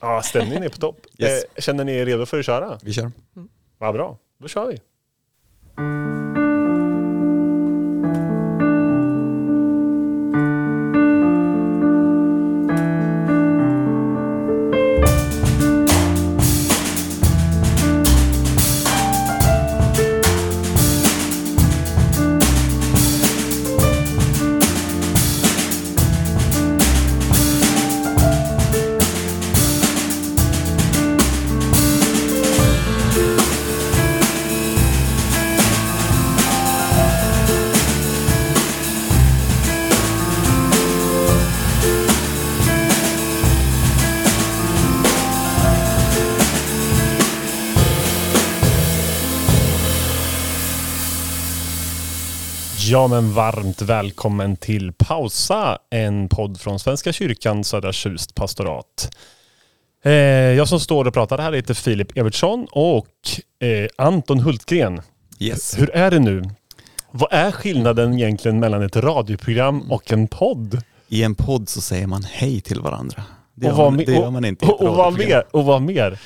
Ja, stämningen är på topp. Yes. Eh, känner ni er redo för att köra? Vi kör. Vad bra, då kör vi. Ja men varmt välkommen till Pausa, en podd från Svenska kyrkan Södra Tjust pastorat. Eh, jag som står och pratar här heter Filip Evertsson och eh, Anton Hultgren. Yes. Hur är det nu? Vad är skillnaden egentligen mellan ett radioprogram och en podd? I en podd så säger man hej till varandra. Det gör, och vad man, det gör man inte och, och, vad mer? Och vad mer?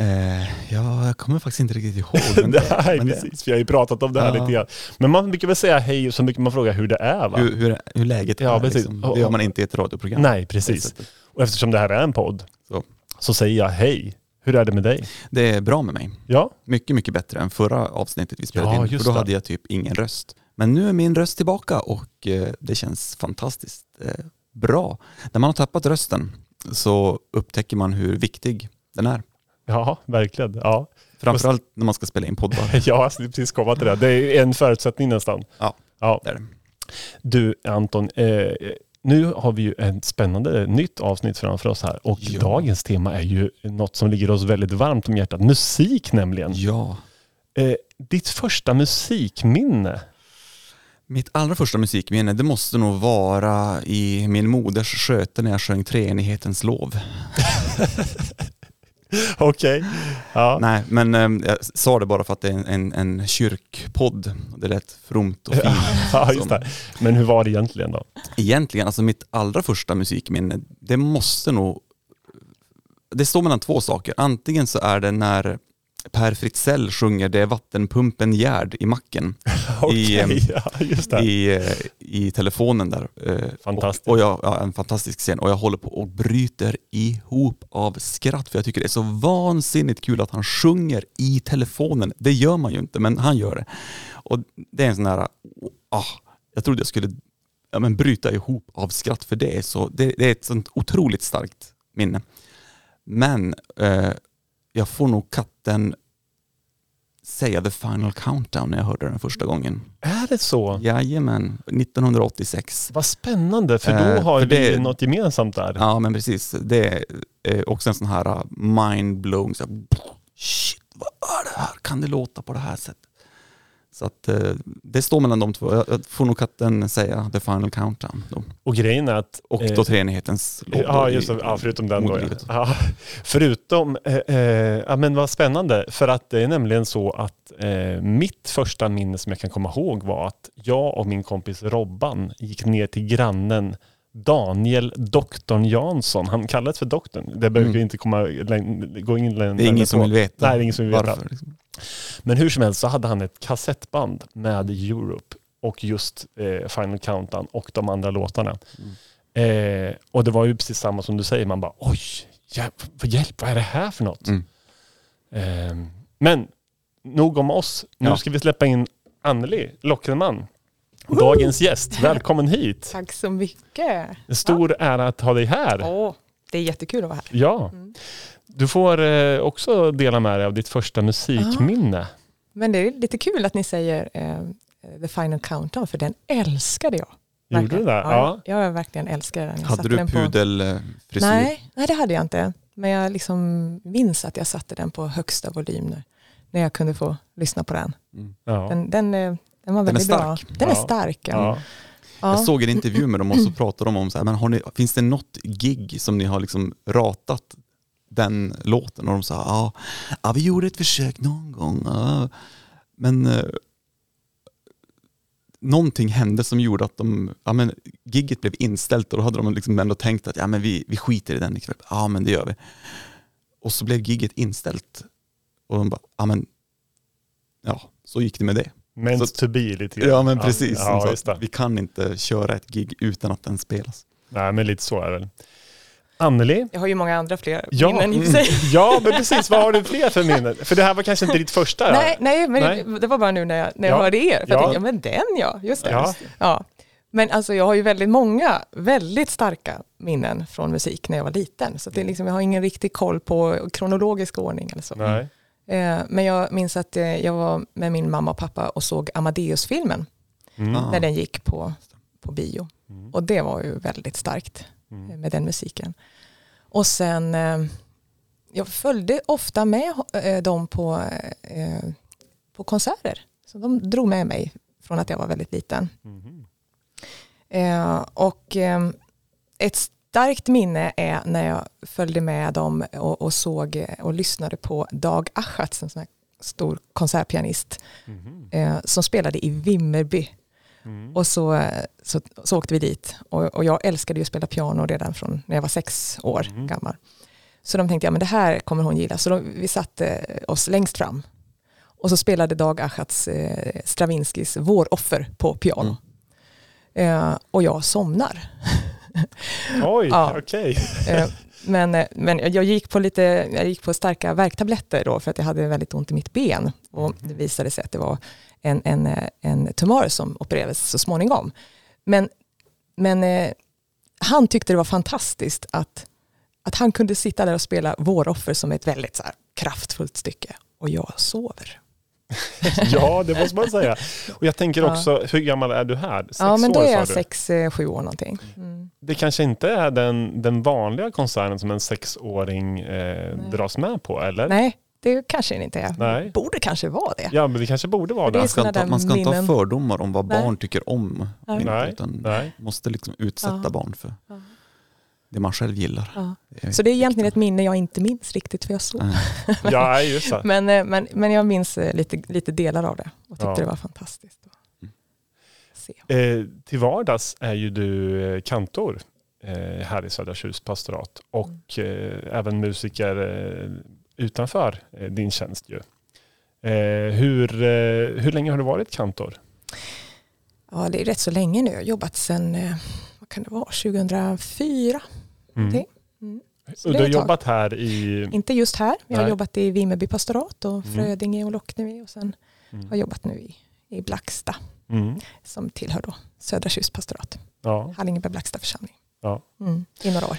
Eh, ja, jag kommer faktiskt inte riktigt ihåg. Men det, Nej, precis. Vi har ju pratat om det här Ja. lite grann. Men man brukar väl säga hej och så brukar man fråga hur det är va? hur, hur, hur läget Ja, är. precis. Liksom. Det gör man inte i ett radioprogram. Nej, precis. Och eftersom det här är en podd Så. så säger jag hej. Hur är det med dig? Det är bra med mig. Ja, Mycket, mycket bättre än förra avsnittet vi spelade Ja, in. För då det. hade jag typ ingen röst. Men nu är min röst tillbaka och eh, det känns fantastiskt eh, bra. När man har tappat rösten så upptäcker man hur viktig den är. Ja verkligen. Ja, Framförallt när man ska spela in poddar. jag skulle precis komma till det. Det är en förutsättning nästan. Ja. ja. Det är det. Du Anton, eh, nu har vi ju ett spännande nytt avsnitt framför oss här och Ja. dagens tema är ju något som ligger oss väldigt varmt om hjärtat. Musik nämligen. Ja. Eh, ditt första musikminne? Mitt allra första musikminne, det måste nog vara i min moders sköte när jag sjöng Treenighetens lov. Okej. Ja. Nej, men eh, jag sa det bara för att det är en, en, en kyrkpodd. Det lät fromt och fint. ja, just det. Men hur var det egentligen då? Egentligen, alltså mitt allra första musikminne, det måste nog... Det står mellan två saker. Antingen så är det när Per Fritzell sjunger Det är vattenpumpen Gerd i macken. Okej, ehm, ja, det. i, eh, i telefonen där. Eh, Fantastiskt. Och, och jag, ja, en fantastisk scen. Och jag håller på och bryter ihop av skratt för jag tycker det är så vansinnigt kul att han sjunger i telefonen. Det gör man ju inte, men han gör det. Och det är en sån här, ah, jag trodde jag skulle ja, men bryta ihop av skratt för det är, så, det, det är ett sånt otroligt starkt minne. Men eh, jag får nog katten säga The Final Countdown när jag hörde den första gången. Är det så? Jajamän, 1986. Vad spännande, för då Eh, har för vi det- något gemensamt där. Ja men precis, det är eh, också en sån här uh, mind-blowing, så här, shit vad är det här? Kan det låta på det här sättet? Så att eh, det står mellan de två. Jag, får nog katten säga The Final Countdown då. Och grejen är att... Och eh, då treenighetens lov. Ja, just det. Ja, förutom den då. Ja. Ja, förutom, eh, eh, ja men vad spännande. För att det är nämligen så att eh, mitt första minne som jag kan komma ihåg var att jag och min kompis Robban gick ner till grannen Daniel Doktorn Jansson. Han kallades för doktorn. Det behöver Mm. vi inte komma gå in längre Det är ingen som vill veta Nej, det är ingen som vill veta. varför. Liksom. Men hur som helst så hade han ett kassettband med Europe och just eh, Final Countdown och de andra låtarna. Eh, och det var ju precis samma som du säger, man bara oj, hjälp, vad hjälp, vad är det här för något? Mm. Eh, men nog om oss, nu Ja. ska vi släppa in Anneli Lockerman. Dagens gäst, välkommen hit. Tack så mycket. En stor ära att ha dig här. Åh, det är jättekul att vara här. Ja. Mm. Du får eh, också dela med dig av ditt första musikminne. Men det är lite kul att ni säger eh, The Final Countdown, för den älskade jag. Gjorde Verkligen. du det? Ja, Jag jag verkligen älskar den. Jag Hade du den på- pudelfrisyr? Nej, nej, det hade jag inte. Men jag liksom minns att jag satte den på högsta volym när, när jag kunde få lyssna på den. Mm. Ja. Den, den, eh, den var Den är väldigt stark. bra. Den är Ja. stark. Ja. Ja. Ja. Jag såg en intervju med dem och så pratade de om så här, men har ni, finns det något gig som ni har liksom ratat den låten? Och de sa, ja, ja vi gjorde ett försök någon gång. Ja. Men eh, någonting hände som gjorde att de, ja men gigget blev inställt och då hade de liksom ändå tänkt att ja men vi, vi skiter i den ikväll. Ja men det gör vi. Och så blev gigget inställt och de bara, ja men, ja så gick det med det. Meant Så- to be lite grann. Ja men precis, Ja, att vi kan inte köra ett gig utan att den spelas. Nej, men lite så är det väl. Anneli? Jag har ju många andra fler Ja, minnen i sig. ja, men precis. Vad har du fler för minnen? För det här var kanske inte ditt första? Nej, nej, men Nej. det var bara nu när jag, när jag Ja. hörde er. För Ja. jag tänkte, ja men den ja, just det. Ja. Ja. Men alltså jag har ju väldigt många, väldigt starka minnen från musik när jag var liten. Så det är liksom, jag har ingen riktig koll på kronologisk ordning eller så. Nej. Eh, men jag minns att eh, jag var med min mamma och pappa och såg Amadeus-filmen Mm. Ah. när den gick på, på bio. Mm. Och det var ju väldigt starkt Mm. eh, med den musiken. Och sen, eh, jag följde ofta med eh, dem på, på konserter. Så de drog med mig från att jag var väldigt liten. Eh, och ett starkt minne är när jag följde med dem och, och såg och lyssnade på Dag Achatz, en sån här stor konsertpianist, eh, som spelade i Vimmerby. Mm. Och så, så, så åkte vi dit. Och, och jag älskade ju att spela piano redan från när jag var sex år Mm. gammal. Så de tänkte, ja men det här kommer hon gilla. Så de, vi satte oss längst fram. Och så spelade Dag Achatz eh, Stravinskys Våroffer på piano. Eh, och jag somnar. Oj, Ja. okej. Eh, men, eh, men jag gick på lite, jag gick på starka värktabletter då för att jag hade väldigt ont i mitt ben. Och det visade sig att det var en, en, en tumör som opererades så småningom. Men, men eh, han tyckte det var fantastiskt att, att han kunde sitta där och spela Våroffer som ett väldigt så här, kraftfullt stycke. Och jag sover. Ja, det måste man säga. Och jag tänker Ja. också, hur gammal är du här? Sex ja, men då år är jag du. sex, eh, sju år någonting. Mm. Det kanske inte är den, den vanliga konserten som en sexåring eh, dras med på, eller? Nej, det kanske det inte är. Nej. Borde kanske vara det. Ja, men det kanske borde vara Det. Man ska, inte, man ska inte ha fördomar om vad Nej. barn tycker om. Nej. Inte, utan nej. måste liksom utsätta Ja. barn för Ja. det man själv gillar. Ja. Det Så det är egentligen ett viktigt. minne jag inte minns riktigt för jag. Nej. Ja, just det. Men, eh, men, men jag minns eh, lite, lite delar av det och tyckte Ja. det var fantastiskt. att Mm. Se. Eh, till vardags är ju du eh, kantor eh, här i Södra Tjus pastorat och eh, även musiker eh, utanför eh, din tjänst. Ju. Eh, hur, eh, hur länge har du varit kantor? Ja, det är rätt så länge nu. Jag har jobbat sedan, vad kan det vara, 2004. Mm. Mm. Du har jobbat här i... Inte just här, men jag har jobbat i Vimmerby pastorat och Mm. Frödinge och Lockneby och sen har jag Mm. jobbat nu i, i Blacksta Mm. som tillhör då Södra Tjus pastorat. Ja. Hallingeberg Blacksta församling. Ja. Mm, I några år.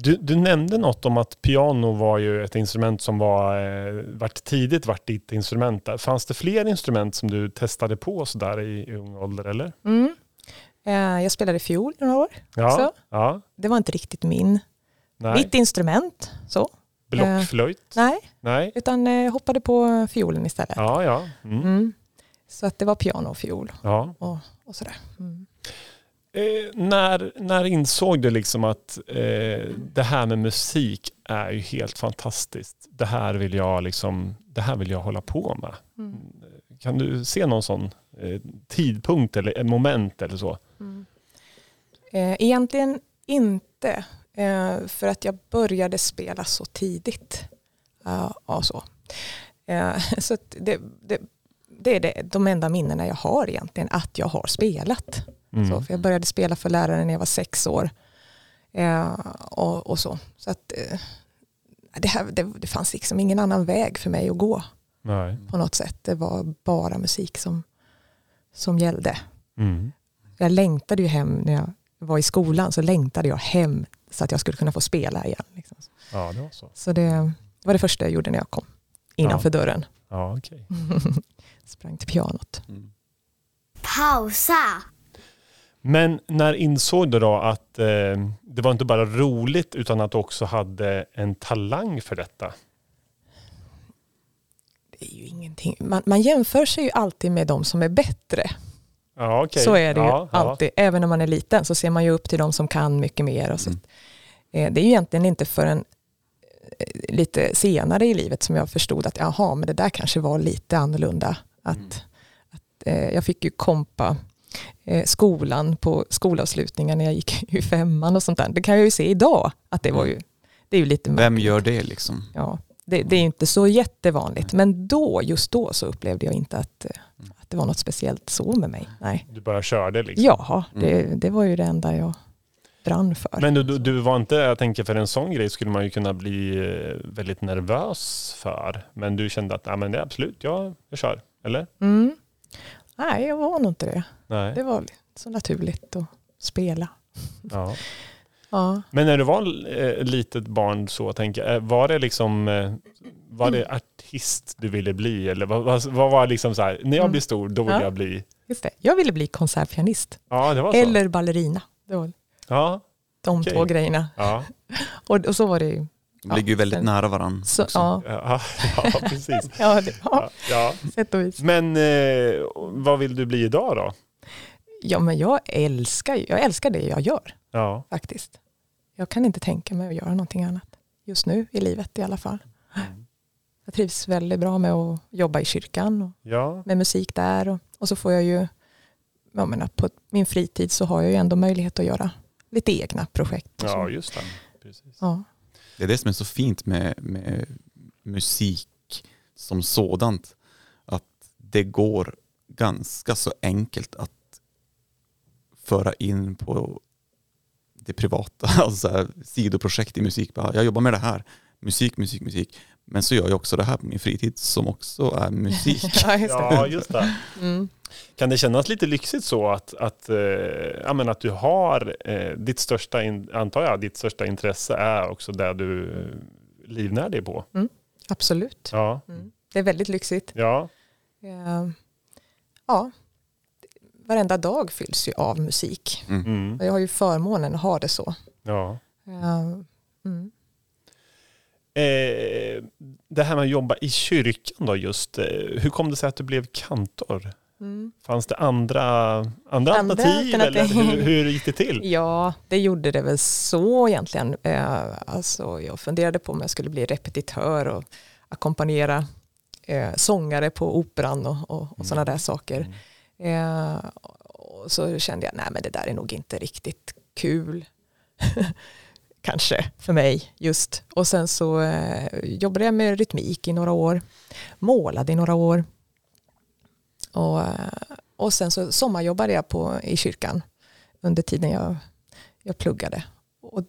Du, du nämnde något om att piano var ju ett instrument som var, eh, vart tidigt vart ditt instrument. Där. Fanns det fler instrument som du testade på sådär i, i ung ålder eller? Mm. Eh, jag spelade fiol några år. Ja, ja Det var inte riktigt min, nej. mitt instrument. Så. Blockflöjt? Nej, Nej. utan eh, hoppade på fiolen istället. Ja, ja. Mm. Mm. Så att det var piano och fiol ja. och, och sådär. Mm. Eh, när, när insåg du liksom att eh, det här med musik är ju helt fantastiskt. Det här vill jag, liksom, det här vill jag hålla på med. Mm. Kan du se någon sån eh, tidpunkt eller moment eller så? Mm. Eh, egentligen inte, eh, för att jag började spela så tidigt. Uh, ja, så så det, det, det är det, de enda minnena jag har egentligen, att jag har spelat. Mm. Så, för jag började spela för läraren när jag var sex år. Eh, och, och så. så att, eh, det, här, det, det fanns liksom ingen annan väg för mig att gå Nej. på något sätt. Det var bara musik som, som gällde. Mm. Jag längtade ju hem när jag var i skolan så längtade jag hem så att jag skulle kunna få spela igen. Liksom. Ja, det var så. Så det, det var det första jag gjorde när jag kom innanför dörren. Ja, okej. Sprang till pianot. Mm. Pausa. Men när insåg du då att eh, det var inte bara roligt utan att du också hade en talang för detta? Det är ju ingenting. Man, man jämför sig ju alltid med de som är bättre. Ja, okej. Så är det ju ja, ja. alltid. Även när man är liten så ser man ju upp till de som kan mycket mer. Och så. Mm. Eh, Det är ju egentligen inte förrän eh, lite senare i livet som jag förstod att jaha, men det där kanske var lite annorlunda. Att, Mm. att, eh, jag fick ju kompa skolan på skolavslutningar när jag gick i femman och sånt där. Det kan jag ju se idag att det var ju, det är ju lite Vem märkligt. gör det liksom? Ja, det, det är inte så jättevanligt, men då, just då så upplevde jag inte att, eh, att det var något speciellt så med mig. Nej. Du bara körde liksom. Ja, det, det var ju det enda jag brann för. Men du, du, du var inte, jag tänker för en sån grej skulle man ju kunna bli eh, väldigt nervös för. Men du kände att, ja men det är absolut, jag, jag kör. Eller? Mm. Nej, jag var nog inte det. Nej. Det var så naturligt att spela. Ja. Ja. Men när du var eh, litet barn så, tänker eh, var det liksom, eh, var det artist du ville bli? Eller vad, vad, vad var liksom så här, när jag Mm. blir stor, då vill Ja. jag bli? Just det. Jag ville bli konsertpianist Ja, det var så. eller ballerina. Det var Ja, de Okej. två grejerna. ja, Och, och så var det ju. De Ja, ligger ju väldigt sen- nära varandra. Så, ja, ja, ja, precis. ja, det, ja, Ja, sätt och vis. Men eh, vad vill du bli idag då? Ja, men jag älskar, jag älskar det jag gör Ja, faktiskt. Jag kan inte tänka mig att göra någonting annat. Just nu i livet i alla fall. Mm. Jag trivs väldigt bra med att jobba i kyrkan och ja, med musik där. Och, och så får jag ju, jag menar, på min fritid så har jag ju ändå möjlighet att göra lite egna projekt. ja just det. Precis. Ja. Det är det som är så fint med, med musik som sådant. Att det går ganska så enkelt att föra in på det privata, alltså sidoprojekt i musik. Jag jobbar med det här, musik, musik, musik. Men så gör jag också det här på min fritid som också är musik. ja, just det. Ja, just det. Mm. Kan det kännas lite lyxigt så att, att, eh, ja, men att du har eh, ditt största, in, antar jag, ditt största intresse är också det du eh, livnär dig på? Absolut. Ja, Mm. Det är väldigt lyxigt. ja, Eh, Ja, varenda dag fylls ju av musik. mm. Och jag har ju förmånen att ha det så. ja. Eh, Mm. Eh, det här med att jobba i kyrkan då just, eh, hur kom det sig att du blev kantor? Mm. Fanns det andra, andra, Andra alternativ, alternativ. eller hur, hur gick det till? Ja, det gjorde det väl så egentligen. Eh, alltså, jag funderade på om jag skulle bli repetitör och ackompanjera eh, sångare på operan och, och, och sådana där saker. Eh, och så kände jag, nej men det där är nog inte riktigt kul. Kanske för mig just. Och sen så eh, jobbade jag med rytmik i några år. Målade i några år. Och, eh, och sen så sommarjobbade jag på, i kyrkan under tiden jag, jag pluggade. Och,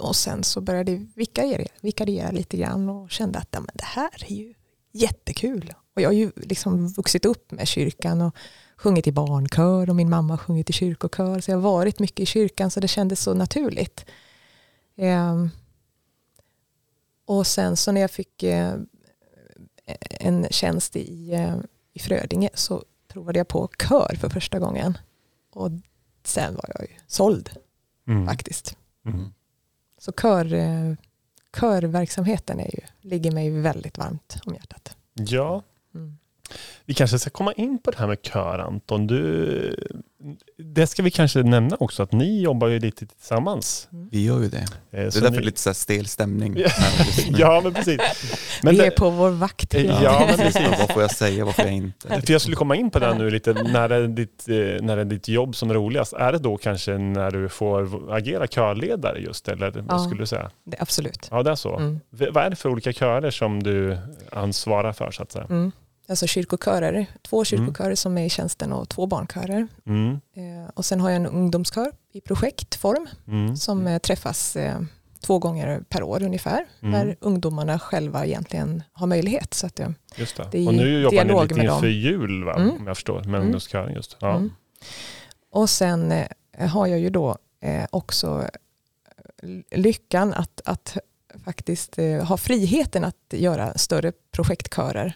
och sen så började jag vikariera, vikariera lite grann och kände att ja, men det här är ju jättekul. Och jag har ju liksom vuxit upp med kyrkan och sjungit i barnkör och min mamma har sjungit i kyrkokör. Så jag har varit mycket i kyrkan så det kändes så naturligt. Ehm, och sen så när jag fick eh, en tjänst i, eh, i Frödinge så provade jag på kör för första gången. Och sen var jag ju såld Mm. faktiskt. Mm. Så kör, eh, körverksamheten är ju, ligger mig väldigt varmt om hjärtat. Ja, Mm. Vi kanske ska komma in på det här med kör Anton. Du, det ska vi kanske nämna också att ni jobbar ju lite tillsammans. Vi gör ju det. Eh, Det är så därför ni- lite så stel stämning. Ja. men precis. Men Vi är på vår vakt. Ja, Ja, men precis. Vad får jag säga, vad får jag inte? för jag skulle komma in på det nu lite, när är, ditt, eh, när är ditt jobb som roligast? Är det då kanske när du får agera körledare just, eller vad Ja. skulle du säga? Det, absolut. Ja, det är så. Mm. Vad är det för olika körer som du ansvarar för, så att säga? Mm. Alltså kyrkokörer, två kyrkokörer som är i tjänsten och två barnkörer. Mm. Eh, och sen har jag en ungdomskör i projektform Mm. som eh, träffas eh, två gånger per år ungefär. Mm. Där ungdomarna själva egentligen har möjlighet. Så att, eh, Just det. Det och nu jobbar ni lite inför dem. jul, va? Mm. om jag förstår, med Mm. ungdomskören just. Ja. Mm. Och sen eh, har jag ju då eh, också lyckan att, att faktiskt ha friheten att göra större projektkörer.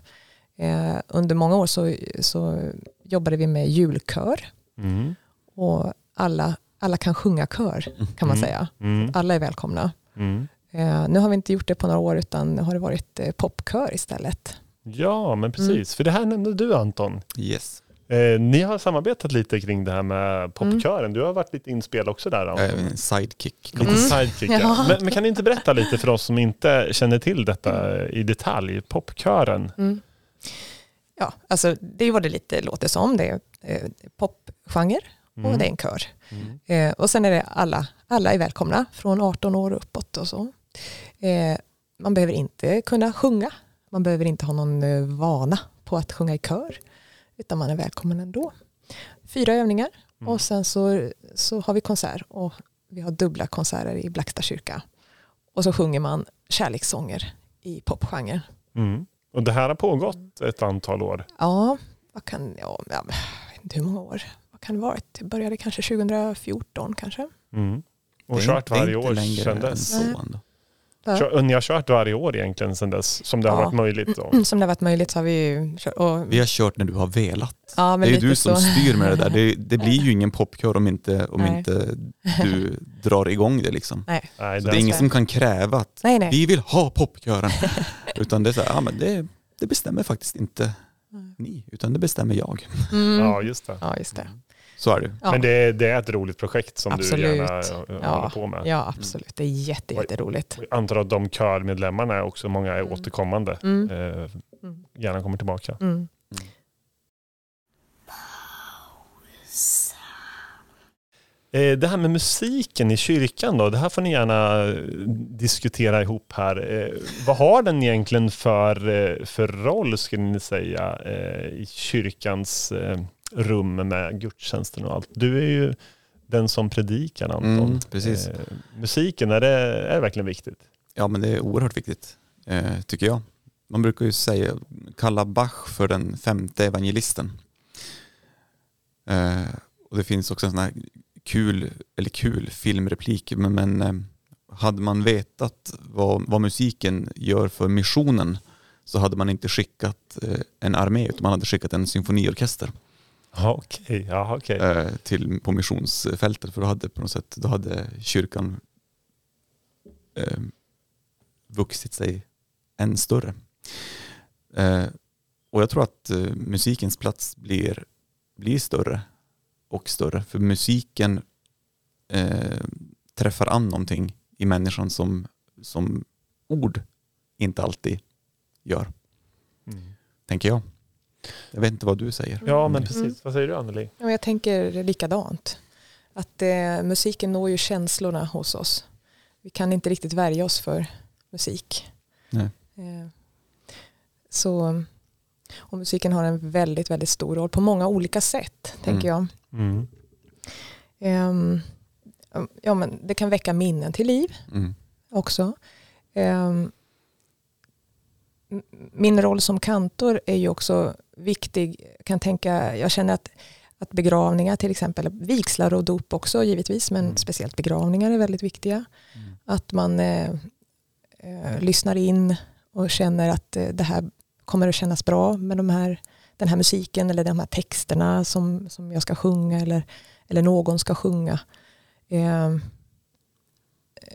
Eh, under många år så, så jobbade vi med julkör Mm. och alla, alla kan sjunga kör kan man Mm. säga. Mm. Alla är välkomna. Mm. Eh, nu har vi inte gjort det på några år utan har det varit eh, popkör istället. Ja, men precis. Mm. För det här nämnde du Anton. Yes. Eh, ni har samarbetat lite kring det här med popkören. Mm. Du har varit lite inspel också där. En sidekick. Lite Mm. sidekick. Ja. Ja. Men, men kan ni inte berätta lite för oss som inte känner till detta i detalj? Popkören. Mm. Ja, alltså det är vad det lite låter som. Det är eh, popgenre och det är en kör. Mm. Eh, och sen är det alla, alla är välkomna från 18 år uppåt och så. Eh, man behöver inte kunna sjunga. Man behöver inte ha någon eh, vana på att sjunga i kör. Utan man är välkommen ändå. Fyra övningar Mm. och sen så, så har vi konsert. Och vi har dubbla konserter i Blacksta kyrka. Och så sjunger man kärlekssånger i popgenren. Mm. Och det här har pågått ett antal år. Ja, vad kan, ja, jag vet inte hur många år. Vad kan det ha varit? Det började kanske 2014 kanske. Mm. Och Det är- kört varje år sedan dess. Kör, ni har kört varje år egentligen sedan dess, som det har Ja. varit möjligt. Då. Som det har varit möjligt så har vi ju kört. Och, Vi har kört när du har velat. ja, Det är ju du som så. styr med det där. Det, det blir ju ingen popkör om inte, om Nej. inte du drar igång det liksom. Nej, Nej, Så den- det är ingen som kan kräva att nej. nej. vi vill ha popkören. Utan det är så här, ja men det, det bestämmer faktiskt inte Mm. ni, utan det bestämmer jag. Mm. Ja, just det. Ja, just det. Så är det. Ja. Men det är, det är ett roligt projekt som Absolut. du gärna Ja. håller på med. Ja, absolut. Det är jätte, jätteroligt. Jag antar att de körmedlemmarna är också, många är Mm. återkommande. Mm. Eh, Mm. gärna kommer tillbaka. Mm. Det här med musiken i kyrkan då, det här får ni gärna eh, diskutera ihop här. Eh, Vad har den egentligen för, eh, för roll skulle ni säga eh, i kyrkans eh, rum med gudstjänsten och allt? Du är ju den som predikar Anton. Mm, precis. Eh, Musiken, är det, är det verkligen viktigt? Ja men det är oerhört viktigt, eh, tycker jag. Man brukar ju säga, kalla Bach för den femte evangelisten. Eh, och det finns också en sån här kul, eller kul filmreplik, men, men eh, hade man vetat vad, vad musiken gör för missionen så hade man inte skickat eh, en armé utan man hade skickat en symfoniorkester okej. Ja, okej. eh, till, på missionsfältet för då hade på något sätt, då hade kyrkan eh, vuxit sig än större. Eh, och jag tror att eh, musikens plats blir, blir större och större för musiken eh, träffar an någonting i människan som, som ord inte alltid gör, Mm. tänker jag. Jag vet inte vad du säger. Ja, men Mm. precis. Mm. Vad säger du Anneli? Jag tänker likadant. Att eh, musiken når ju känslorna hos oss. Vi kan inte riktigt värja oss för musik. Nej. Eh, så, och musiken har en väldigt, väldigt stor roll på många olika sätt, tänker jag. Mm. Ehm, ja, men det kan väcka minnen till liv Mm. också. Ehm, m- min roll som kantor är ju också viktig. Jag kan tänka, jag känner att, att begravningar till exempel, vigslar och dop också givetvis, men Mm. speciellt begravningar är väldigt viktiga. Mm. Att man eh, eh, lyssnar in och känner att eh, det här kommer att kännas bra med de här, den här musiken eller de här texterna som, som jag ska sjunga eller, eller någon ska sjunga. Eh,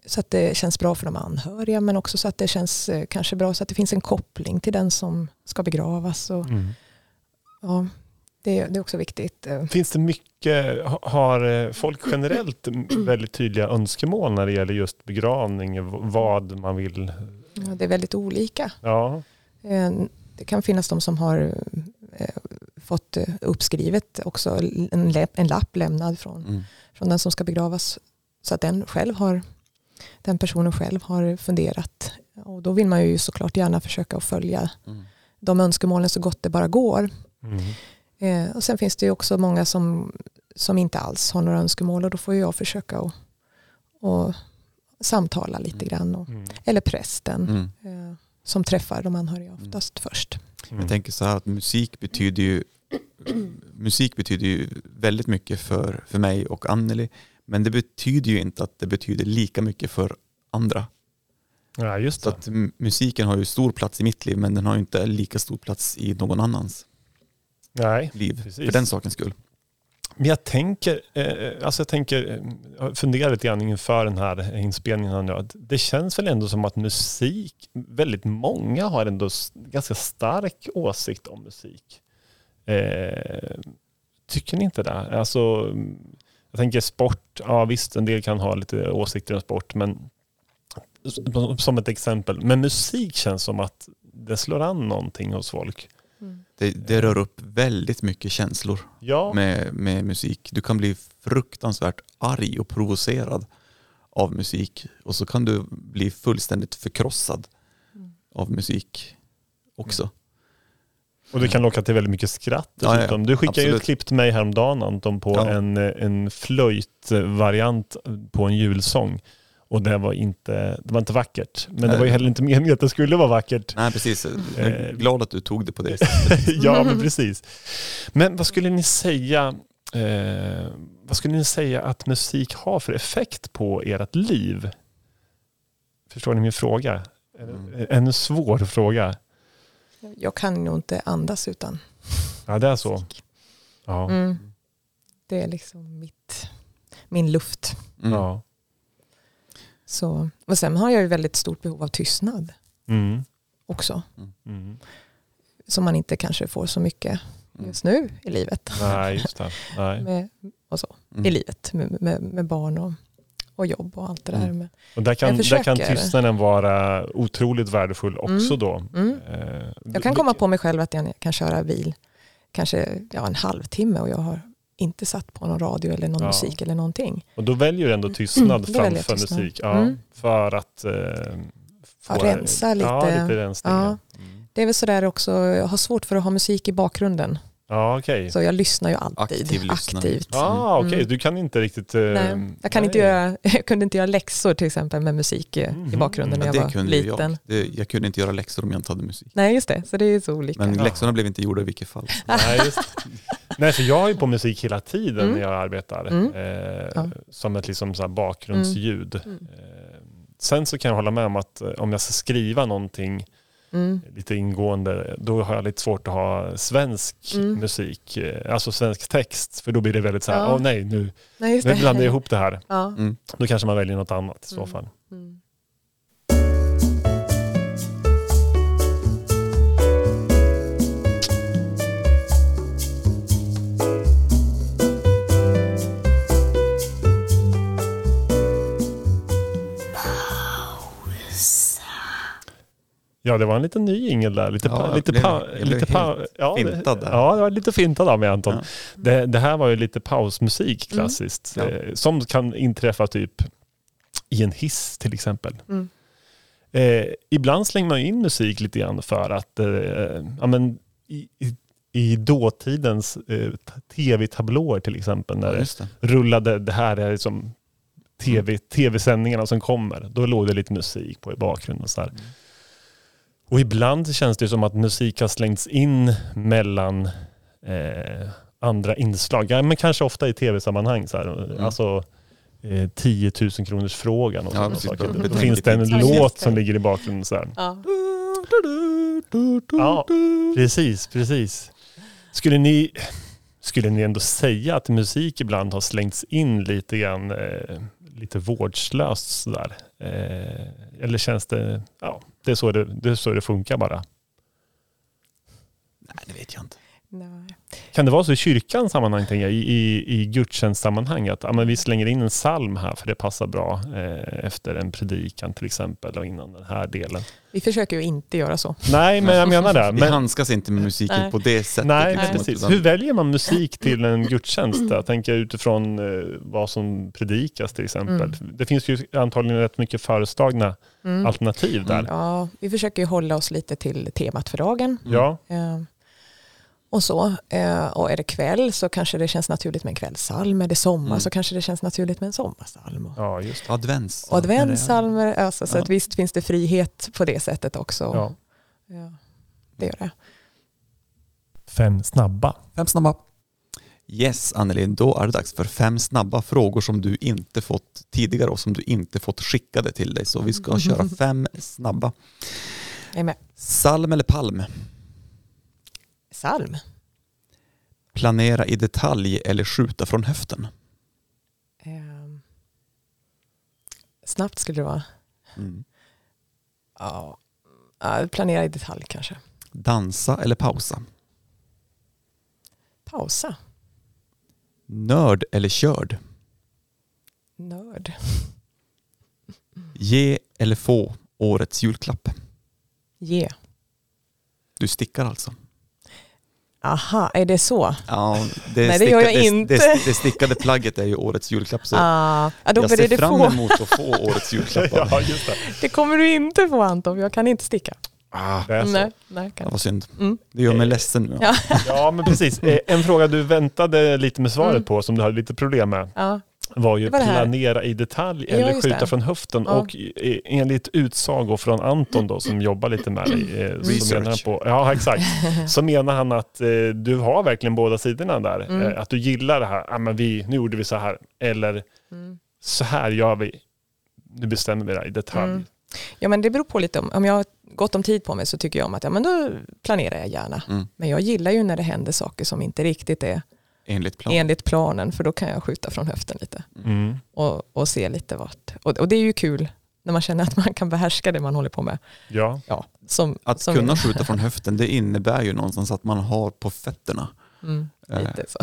så att det känns bra för de anhöriga men också så att det känns eh, kanske bra så att det finns en koppling till den som ska begravas. Och, Mm. ja, det, det är också viktigt. Eh, Finns det mycket, ha- har eh, folk generellt väldigt tydliga önskemål när det gäller just begravning, vad man vill? ja, Det är väldigt olika. Ja, Det kan finnas de som har eh, fått eh, uppskrivet också en, en lapp lämnad från, Mm. från den som ska begravas. Så att den, själv har, den personen själv har funderat. Och då vill man ju såklart gärna försöka att följa Mm. de önskemålen så gott det bara går. mm. Eh, och sen finns det ju också många som, som inte alls har några önskemål och då får jag försöka att, att samtala lite grann. Och, Mm. eller prästen Mm. eh, som träffar de anhöriga oftast först. Mm. Jag tänker så här att musik betyder ju musik betyder ju väldigt mycket för, för mig och Anneli men det betyder ju inte att det betyder lika mycket för andra. Ja, just Så det. att m- musiken har ju stor plats i mitt liv men den har ju inte lika stor plats i någon annans Nej. liv Precis. för den sakens skull. Men jag tänker, eh, alltså jag tänker, eh, jag funderar lite grann inför den här inspelningen. här nu, att Det känns väl ändå som att musik, väldigt många har ändå ganska stark åsikt om musik. Eh, tycker ni inte det? Alltså, jag tänker sport, ja visst en del kan ha lite åsikter om sport, men som ett exempel. Men musik känns som att det slår an någonting hos folk. Mm. Det, det rör upp väldigt mycket känslor Ja, med, med musik. Du kan bli fruktansvärt arg och provocerad av musik och så kan du bli fullständigt förkrossad av musik också. och det kan locka till väldigt mycket skratt Ja, ja. Du skickade ju ett Absolut. klipp till mig häromdagen Anton på Ja. en, en flöjtvariant på en julsång. Och det var inte, det var inte vackert. Men det var ju heller inte meningen att det skulle vara vackert. Nej precis, jag Eh. är glad att du tog det på det sättet. ja, men precis. Men vad skulle ni säga eh, vad skulle ni säga att musik har för effekt på ert liv? Förstår ni min fråga? Mm. En svår fråga. Jag kan nog inte andas utan. Ja, det är så. Ja. Mm. Det är liksom mitt, min luft. Mm. Ja. Så, och sen har jag ju väldigt stort behov av tystnad Mm. också. Mm. Som man inte kanske får så mycket just nu i livet. Nej, just det. Nej. Med, och så, Mm. I livet med, med, med barn och, och jobb och allt det där. Mm. Med. Och där kan, där kan tystnaden vara otroligt värdefull också Mm. då. Mm. Eh, Jag kan komma på mig själv att jag kan köra bil kanske ja, en halvtimme och jag har inte satt på någon radio eller någon Ja. musik eller någonting. Och då väljer du ändå tystnad Mm, väljer jag framför tystnad. musik. Ja, Mm. För att eh, få, Ja, rensa lite. Ja, lite rensning. Ja, mm. Det är väl sådär också, jag har svårt för att ha musik i bakgrunden. Ja okej. Så jag lyssnar ju alltid Aktiv aktivt. Ah, okej, Mm. du kan inte riktigt... eh, Nej, jag, kan inte nej. göra, jag kunde inte göra läxor till exempel med musik Mhm. i bakgrunden när Ja, jag det var liten. jag. Det, jag kunde inte göra läxor om jag inte hade musik. Nej just det, så det är så olika. Men Ja. läxorna blev inte gjorda i vilket fall. Nej, just. Nej, för jag har ju på musik hela tiden Mm. när jag arbetar. Mm. Eh, Ja. Som ett liksom så här bakgrundsljud. Mm. Eh, sen så kan jag hålla med om att eh, om jag ska skriva någonting Mm. lite ingående, då har jag lite svårt att ha svensk Mm. musik, eh, alltså svensk text. För då blir det väldigt så här, åh Ja. nej, nu, Nej, nu blandar jag ihop det här. Ja. Mm. Då kanske man väljer något annat i så Mm. fall. Mm. Ja, det var en liten ny ingel där. Lite, Ja, lite, blev- lite ja, fintad där. Ja, det var lite fintad av mig Anton. Ja. Det, det här var ju lite pausmusik Mm. klassiskt. Ja. Eh, som kan inträffa typ i en hiss till exempel. Mm. Eh, ibland slänger man in musik lite grann för att eh, ja, men i, i, i dåtidens eh, tv-tablåer till exempel när Ja, det det. rullade, det här är liksom TV, tv-sändningarna som kommer. Då låg det lite musik på i bakgrunden. Och, så här. Och ibland känns det som att musik har slängts in mellan eh, andra inslag. Ja, men kanske ofta i tv-sammanhang. Så här. Mm. Alltså eh, 10 000 kronors frågan och Ja, sådana precis. saker. Det finns det en låt som ligger i bakgrunden. Så här. Ja. Ja, precis, precis. Skulle ni, skulle ni ändå säga att musik ibland har slängts in lite grann, eh, lite vårdslöst sådär? Eh, eller känns det, ja, det är, så det, det är så det funkar bara. Nej, det vet jag inte. Nej. Kan det vara så i kyrkans sammanhang, jag, i, i, i gudstjänstsammanhang, att ja, men vi slänger in en psalm här för det passar bra eh, efter en predikan till exempel och innan den här delen. Vi försöker ju inte göra så. Nej, men jag menar det. Vi Men, handskas inte med musiken Nej. på det sättet. Nej, liksom, precis. Hur väljer man musik till en gudstjänst? Jag tänker utifrån eh, vad som predikas till exempel. Mm. Det finns ju antagligen rätt mycket föreslagna Mm. alternativ där. Mm. Ja, vi försöker ju hålla oss lite till temat för dagen. Ja, Eh, och så. Eh, och är det kväll så kanske det känns naturligt med en kvällssalm. Är det sommar Mm. så kanske det känns naturligt med en sommarsalm. Och, ja just Advents. och adventssalmer. Alltså, så Ja. att visst finns det frihet på det sättet också. ja. Ja, det gör det. Fem snabba. Fem snabba. Yes, Anneli, då är det dags för fem snabba frågor som du inte fått tidigare och som du inte fått skickade till dig. Så vi ska köra fem snabba. Jag är med. Salm eller palm? Salm. Planera i detalj eller skjuta från höften? Eh, snabbt skulle det vara. Mm. Ja, ja, planera i detalj kanske. Dansa eller pausa? Pausa. Nörd eller körd? Nörd. Ge eller få årets julklapp? Ge. Du stickar alltså? Aha, är det så? Ja, det, Nej, det gör jag inte. Det, det, det stickade plagget är ju årets julklapp så Ah, ja, då jag ser det fram få. emot att få årets julklappar. Ja, just det. Det kommer du inte få Anton, jag kan inte sticka. Ah, det är så. Nej, nej, det kan. var synd. Mm. Det gör mig ledsen nu. Ja. Ja, men precis. Eh, En fråga du väntade lite med svaret Mm. på, som du hade lite problem med, Ja. Var ju Det var det planera i detalj Ja, eller skjuta det. från höften. Ja. Och enligt utsago från Anton då, som jobbar lite med dig, eh, Research. menar han på, ja exakt, så menar han att eh, du har verkligen båda sidorna där. Mm. Eh, att du gillar det här, ah, men vi, nu gjorde vi så här, eller Mm. så här gör vi, nu bestämmer vi det här i detalj. Mm. Ja men det beror på lite om, om jag har gott om tid på mig så tycker jag om att ja, men då planerar jag gärna. Mm. Men jag gillar ju när det händer saker som inte riktigt är Enligt plan. enligt planen för då kan jag skjuta från höften lite Mm. och, och se lite vart. Och, och det är ju kul när man känner att man kan behärska det man håller på med. Ja, Ja, som, Att som kunna skjuta från höften, det innebär ju någonstans att man har på fötterna. Mm, Eh, lite så.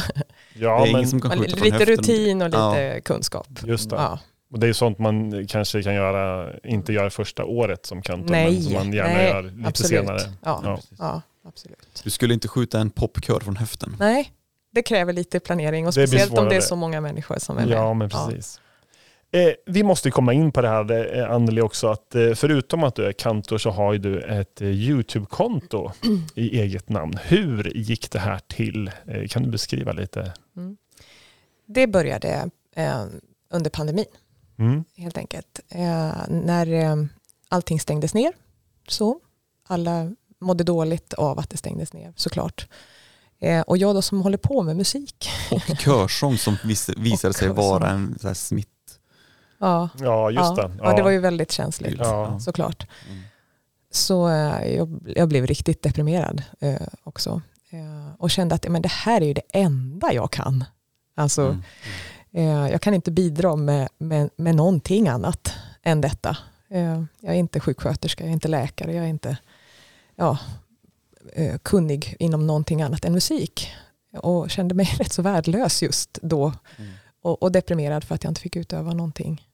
ja men höften. rutin och Ja. lite kunskap. just det. Ja. Och det är ju sånt man kanske kan göra, inte göra första året som kantor, men som man gärna nej, gör lite absolut. senare. Ja, Ja. ja, absolut. Du skulle inte skjuta en popkör från höften. Nej, det kräver lite planering och Det speciellt om det är så många människor som är med. Ja, men precis. Eh, vi måste komma in på det här eh, Anneli också, att eh, förutom att du är kantor så har du ett YouTube-konto i eget namn. Hur gick det här till? Kan du beskriva lite? Mm. Det började under pandemin Mm. helt enkelt. När eh, allting stängdes ner så alla mådde dåligt av att det stängdes ner såklart. Eh, och jag då som håller på med musik. Och körsång som vis, visade sig vara en så här smitt... Ja, Ja, just ja, det. ja, det var ju väldigt känsligt Ja. såklart. Mm. Så eh, jag, jag blev riktigt deprimerad eh, också. Eh, och kände att men det här är ju det enda jag kan. Alltså, Mm. eh, jag kan inte bidra med, med, med någonting annat än detta. Eh, jag är inte sjuksköterska, jag är inte läkare, jag är inte ja, kunnig inom någonting annat än musik. Och kände mig rätt så värdelös just då. Mm. Och, och deprimerad för att jag inte fick utöva någonting.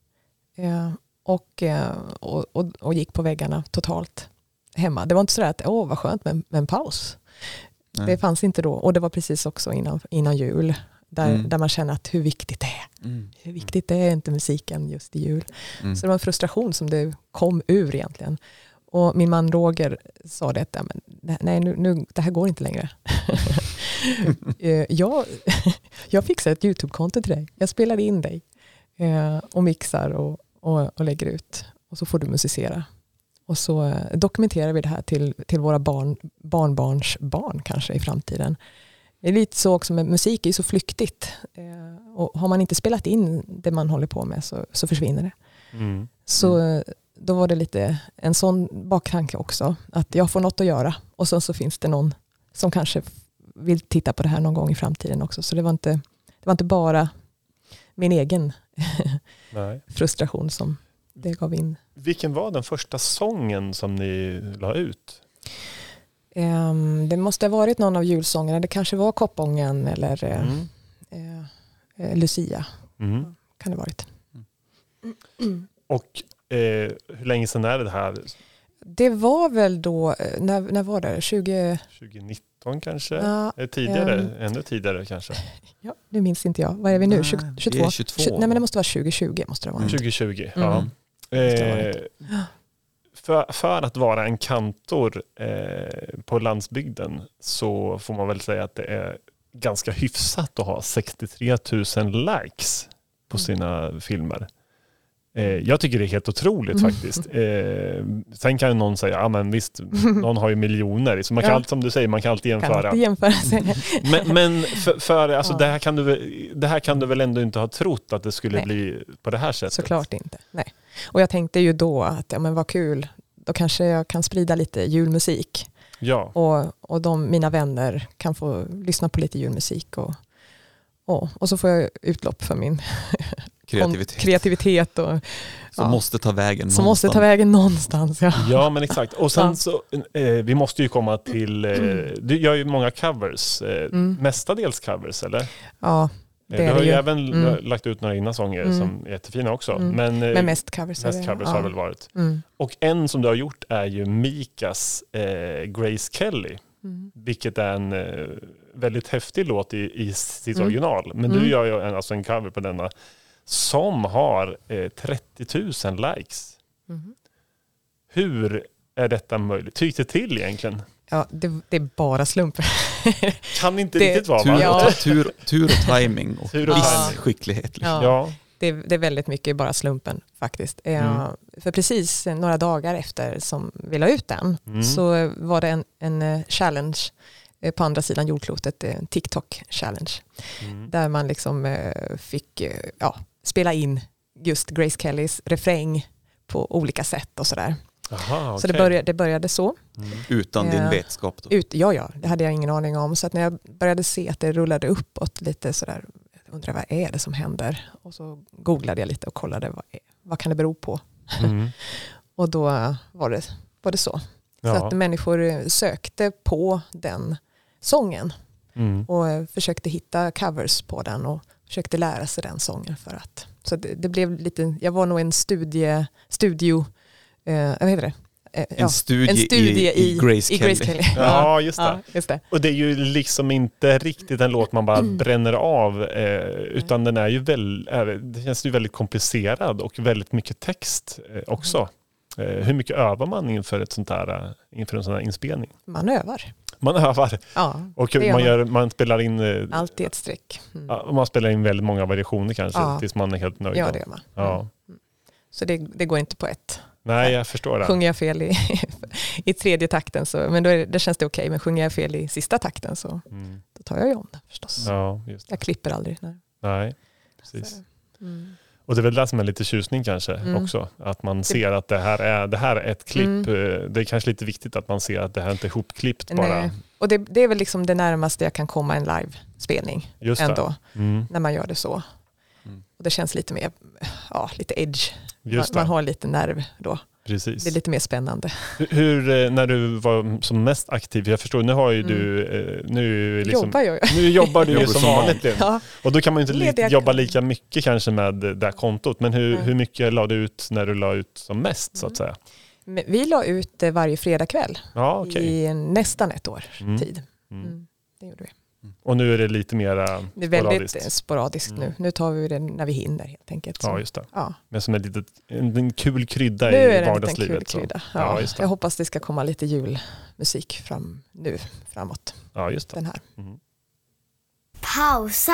Eh, och, eh, och, och, och gick på väggarna totalt hemma. Det var inte sådär att åh vad skönt med, med en paus. Nej. Det fanns inte då. Och det var precis också innan, innan jul. Där, Mm. där man känner att hur viktigt det är. Mm. Hur viktigt det är inte musiken just i jul. Mm. Så det var en frustration som det kom ur egentligen. Och min man Roger sa det att "Ja, men, nej, nu, nu, det här går inte längre. Eh, jag, jag fixar ett YouTube-konto till dig. Jag spelar in dig eh, och mixar och, och, och lägger ut. Och så får du musicera. Och så eh, dokumenterar vi det här till, till våra barn, barnbarns barn kanske i framtiden. Det är lite så också med musik, är så flyktigt. Och har man inte spelat in det man håller på med så, så försvinner det. Mm. Så eh, då var det lite en sån baktanke också. Att jag får något att göra och sen så finns det någon som kanske vill titta på det här någon gång i framtiden också. Så det var inte, det var inte bara min egen frustration som det gav in. Vilken var den första sången som ni la ut? Ehm, det måste ha varit någon av julsångerna. Det kanske var Koppången eller eh, Mm. eh, eh, Lucia. Mm. Kan det ha varit. Och eh, hur länge sedan är det här? Det var väl då, eh, när, när var det? 20, 2019 kanske? ja, Eh, Tidigare? ehm. Ännu tidigare kanske? ja, det minns inte jag. Vad är vi nu? Nej, 20, det är 22? 22. Tju- nej men det måste vara 2020. Måste det vara. Mm. 2020, Mm. ja. Det har Eh, för, för att vara en kantor eh, på landsbygden så får man väl säga att det är ganska hyfsat att ha 63 000 likes på Mm. sina filmer. Eh, jag tycker det är helt otroligt Mm. faktiskt. Eh, sen kan ju någon säga, ja men visst, någon har ju miljoner. Så man kan Ja. alltid, som du säger, man kan alltid Kan jämföra. alltid jämföra sig. Men, men för, för alltså Ja. det, här kan du, det här kan du väl ändå inte ha trott att det skulle Nej. bli på det här sättet? Såklart inte. Nej. Och jag tänkte ju då att ja, men vad kul, då kanske jag kan sprida lite julmusik. Ja, Och, och de, mina vänner kan få lyssna på lite julmusik. Och, och, och så får jag utlopp för min Kreativitet. kreativitet och, som ja. måste ta vägen som måste ta någonstans. vägen någonstans. Ja. ja men exakt. Och sen Ja. så, eh, vi måste ju komma till, eh, du gör ju många covers, eh, Mm. mestadels covers eller? ja, Eh, Det du har det ju ju. även Mm. lagt ut några egna sånger Mm. som är jättefina också. Mm. Men, eh, men mest covers. är mest covers ja. har väl varit. Mm. Och en som du har gjort är ju Mikas eh, Grace Kelly. Mm. vilket är en eh, väldigt häftig låt i, i sitt Mm. original. Men Mm. du gör ju en, alltså en cover på denna som har eh, 30 000 likes. Mhm. Hur är detta möjligt? Hur gick det till egentligen? Ja, det, det är bara slumper. Kan inte Det- riktigt vara Tur, va? Ja. tur, tur och timing och Tur och viss skicklighet. Liksom. Ja. Ja. Det, är- det är väldigt mycket bara slumpen faktiskt. Eh, Mm. För precis några dagar efter som vi la ut den Mm. så var det en, en eh, challenge eh, på andra sidan jordklotet, en TikTok-challenge, Mm. där man liksom fick ja, spela in just Grace Kellys refräng på olika sätt och sådär. Aha, Så det började, det började så. Mm. Utan din Ja. vetskap. Då. Ut, ja, ja, det hade jag ingen aning om. Så att när jag började se att det rullade uppåt lite sådär, jag undrar vad är det som händer? Och så googlade jag lite och kollade vad, är- vad kan det bero på? Mm. Och då var det, var det så. Så Ja. att människor sökte på den sången Mm. och försökte hitta covers på den och försökte lära sig den sången för att. Så det, det blev lite, jag var nog en studie, studio, eh, vad heter det? Eh, En, studie en studie i, i Grace i Kelly. Grace Kelly. Ja, just det. Ja, just det. Och det är ju liksom inte riktigt en låt man bara Mm. bränner av, eh, utan den är ju väl, är, det känns ju väldigt komplicerad och väldigt mycket text eh, också. Eh, hur mycket övar man inför, ett sånt här, eh, inför en sån här inspelning? Man övar. Man övar Ja, och gör man, gör, man spelar in eh, alltid ett streck. Mm. man spelar in väldigt många variationer kanske Ja. tills man är helt nöjd. Ja, det gör man. Ja. Så det, det går inte på ett. Nej, jag förstår det. Sjunger jag fel i, i tredje takten så men då, är, det- då känns det okej. Men sjunger jag fel i sista takten så Mm. då tar jag ju om det förstås. Ja, just det. Jag klipper aldrig. Nej. Nej, precis. Så, mm. Och det är väl det som är lite tjusning kanske Mm. också. Att man ser att det här är, det här är ett klipp. Mm. eh, Det är kanske lite viktigt att man ser att det här inte är ihopklippt bara. Nej. Och det, det är väl liksom det närmaste jag kan komma en livespelning ändå. Mm. När man gör det så. Mm. Och det känns lite mer, ja lite edge. Man, man har lite nerv då. Precis. Det är lite mer spännande. Hur- eh, när du var som mest aktiv, jag förstår, nu har ju Mm. du, eh, nu, liksom, Jobbar jag nu jobbar du ju som vanligt. Ja. Och då kan man ju inte li- Lediga jobba lika mycket kanske med det här kontot. Men hur, Nej. hur mycket la du ut när du la ut som mest så att säga? Men Vi la ut det varje fredagkväll Ja, okej. i nästan ett år Mm. tid. Mm. Mm. Det gjorde vi. Och nu är det lite mera Det är väldigt sporadiskt. eh, sporadiskt Mm. nu. Nu tar vi det när vi hinner helt enkelt. Så. Ja, just det. Ja. Men som litet, en, en kul krydda Nu är i det en liten kul vardagslivet. krydda. Ja, Ja, just det. jag hoppas det ska komma lite julmusik fram nu framåt. Ja, just det. Den här. Mm. pausa,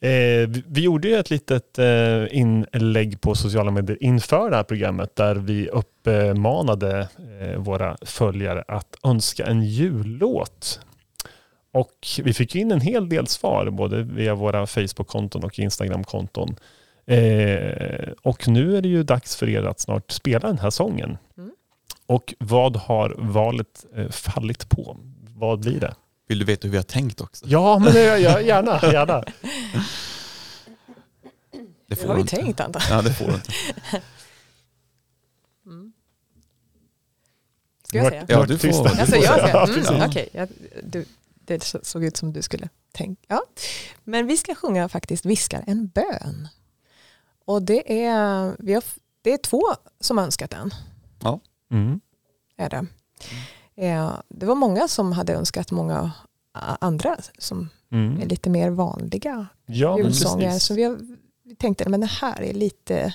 Eh, vi, vi gjorde ju ett litet eh, inlägg på sociala medier inför det här programmet där vi uppmanade eh, våra följare att önska en jullåt. Och vi fick in en hel del svar både via våra Facebook-konton och Instagram-konton. Eh, och nu är det ju dags för er att snart spela den här sången. Mm. Och vad har valet eh, fallit på? Vad blir det? Vill du veta hur vi har tänkt också? Ja, men det, ja, gärna, gärna. Det Det har vi tänkt Anton. Ja, det får du inte. Mm. Ska jag säga? Ja, du får. Alltså, får jag Ja, mm, precis. Okej, jag- du- det så- såg ut som du skulle tänka. Ja. Men vi ska sjunga faktiskt Viskar en bön. Och det är, vi har, det är två som har önskat den. Mm. Är det. Eh, det var många som hade önskat många andra som Mm. är lite mer vanliga Ja, men julsånger. Så vi, har, vi tänkte men den här är lite,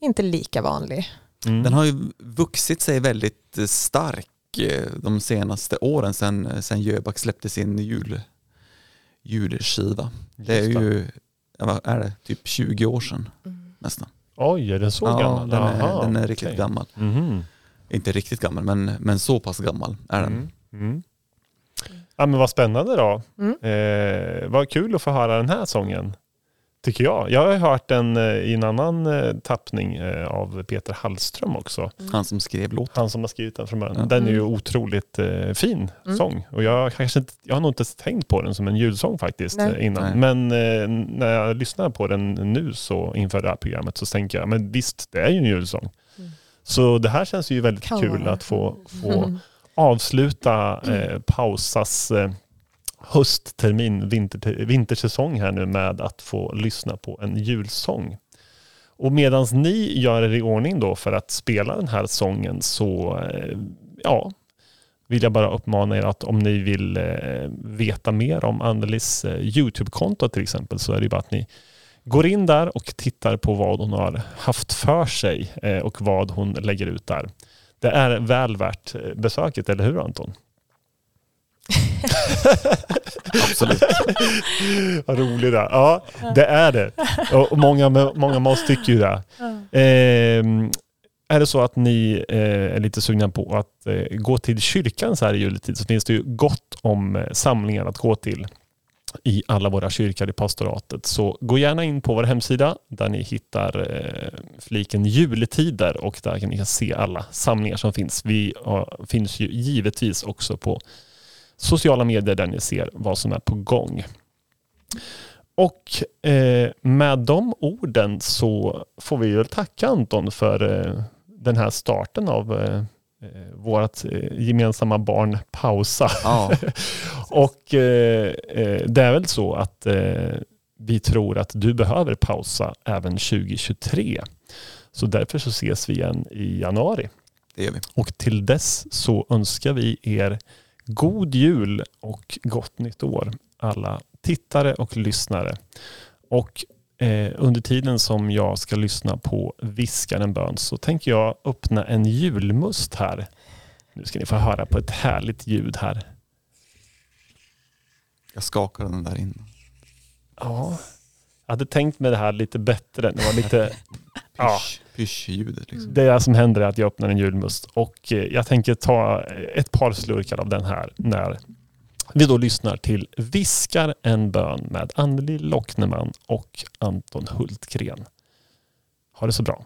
inte lika vanlig. Mm. Den har ju vuxit sig väldigt eh, stark de senaste åren sedan, sedan Jöback släppte sin jul, julskiva. Det är ju, vad är det, typ 20 år sedan nästan. Oj, är den så ja, gammal? Den är, Jaha, den är riktigt okej. gammal. Mhm. Inte riktigt gammal, men, men så pass gammal är den. Mm. Mm. Ja, men vad spännande då. Mm. Eh, vad kul att få höra den här sången. Tycker jag. Jag har hört den eh, i en annan eh, tappning eh, av Peter Hallström också. Han som skrev låten. Han som har skrivit den från början. Ja. Den är ju Mm. otroligt fin Mm. sång. Och jag, har kanske inte, jag har nog inte ens tänkt på den som en julsång faktiskt Nej. innan. Men eh, när jag lyssnar på den nu så inför det här programmet så tänker jag, men visst det är ju en julsång. Mm. Så det här känns ju väldigt Kan kul att få, få Mm. avsluta eh, pausas eh, hösttermin, vinter, vintersäsong här nu med att få lyssna på en julsång. Och medan ni gör er i ordning då för att spela den här sången så, eh, ja, vill jag bara uppmana er att om ni vill eh, veta mer om Annelies eh, YouTube-konto till exempel så är det ju bara att ni går in där och tittar på vad hon har haft för sig och vad hon lägger ut där. Det är väl värt besöket, eller hur Anton? Absolut. Vad rolig det är. Ja, det är det. Och många, många med oss tycker ju det. Eh, är det så att ni eh, är lite sugna på att eh, gå till kyrkan så här i juletid så finns det ju gott om eh, samlingar att gå till i alla våra kyrkor i pastoratet. Så gå gärna in på vår hemsida där ni hittar eh, fliken juletider och där kan ni se alla samlingar som finns. Vi har, finns ju givetvis också på sociala medier där ni ser vad som är på gång. Och eh, med de orden så får vi väl tacka Anton för eh, den här starten av eh, eh vårt eh, gemensamma barn Pausa. Ja. och eh, eh, det är väl så att vi tror att du behöver pausa även 2023. Så därför så ses vi igen i januari. Det gör vi. Och till dess så önskar vi er God jul och gott nytt år alla tittare och lyssnare. Och eh, under tiden som jag ska lyssna på Viskar en bön så tänker jag öppna en julmust här. Nu ska ni få höra på ett härligt ljud här. Jag skakade den där inne. Ja, jag hade tänkt mig det här lite bättre. Det var lite... ja. Pysch-ljudet. Liksom. Det som händer är att jag öppnar en julmust och eh, jag tänker ta ett par slurkar av den här när vi då lyssnar till Viskar en bön med Anneli Lockneman och Anton Hultgren. Ha det så bra.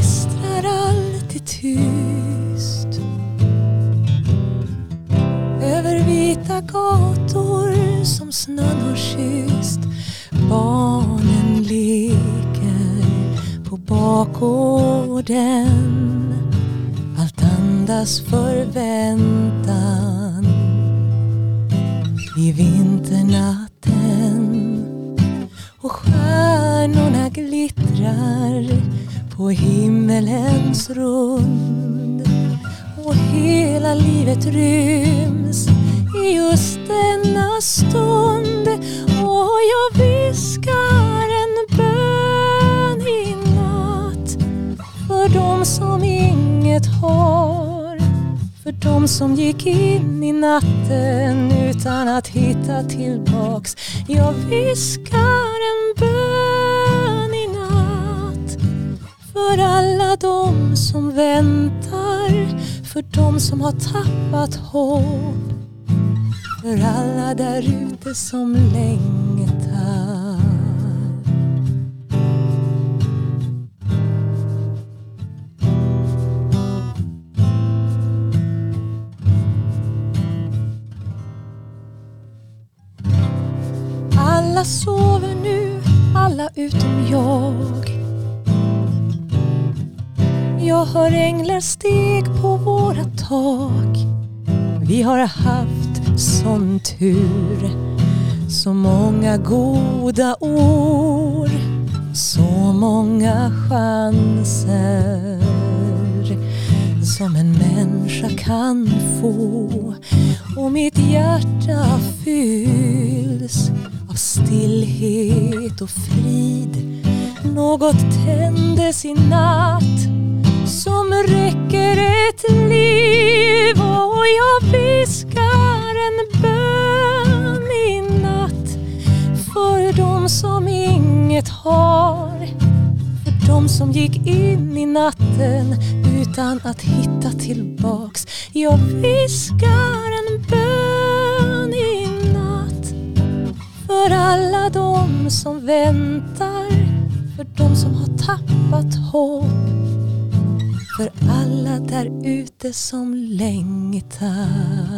Gnistrar alltid tyst över vita gator som snön har kysst. Barnen leker på bakgården. Allt andas förväntan i vinternatten. Och stjärnorna glittrar på himmelens rund. Och hela livet ryms i just denna stund. Och jag viskar en bön i natt för de som inget har. För de som gick in i natten utan att hitta tillbaks. Jag viskar en bön för alla de som väntar för de som har tappat hopp. För alla där ute som längtar. Alla sover nu, alla utom jag. Jag hör änglar steg på våra tak. Vi har haft sån tur. Så många goda år. Så många chanser som en människa kan få. Och mitt hjärta fylls av stillhet och frid. Något tändes i natt som räcker ett liv. Och jag viskar en bön i natt för de som inget har. För de som gick in i natten utan att hitta tillbaks. Jag viskar en bön i natt för alla de som väntar. För de som har tappat hopp för alla där ute som längtar.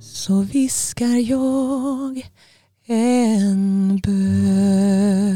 så viskar jag en bön.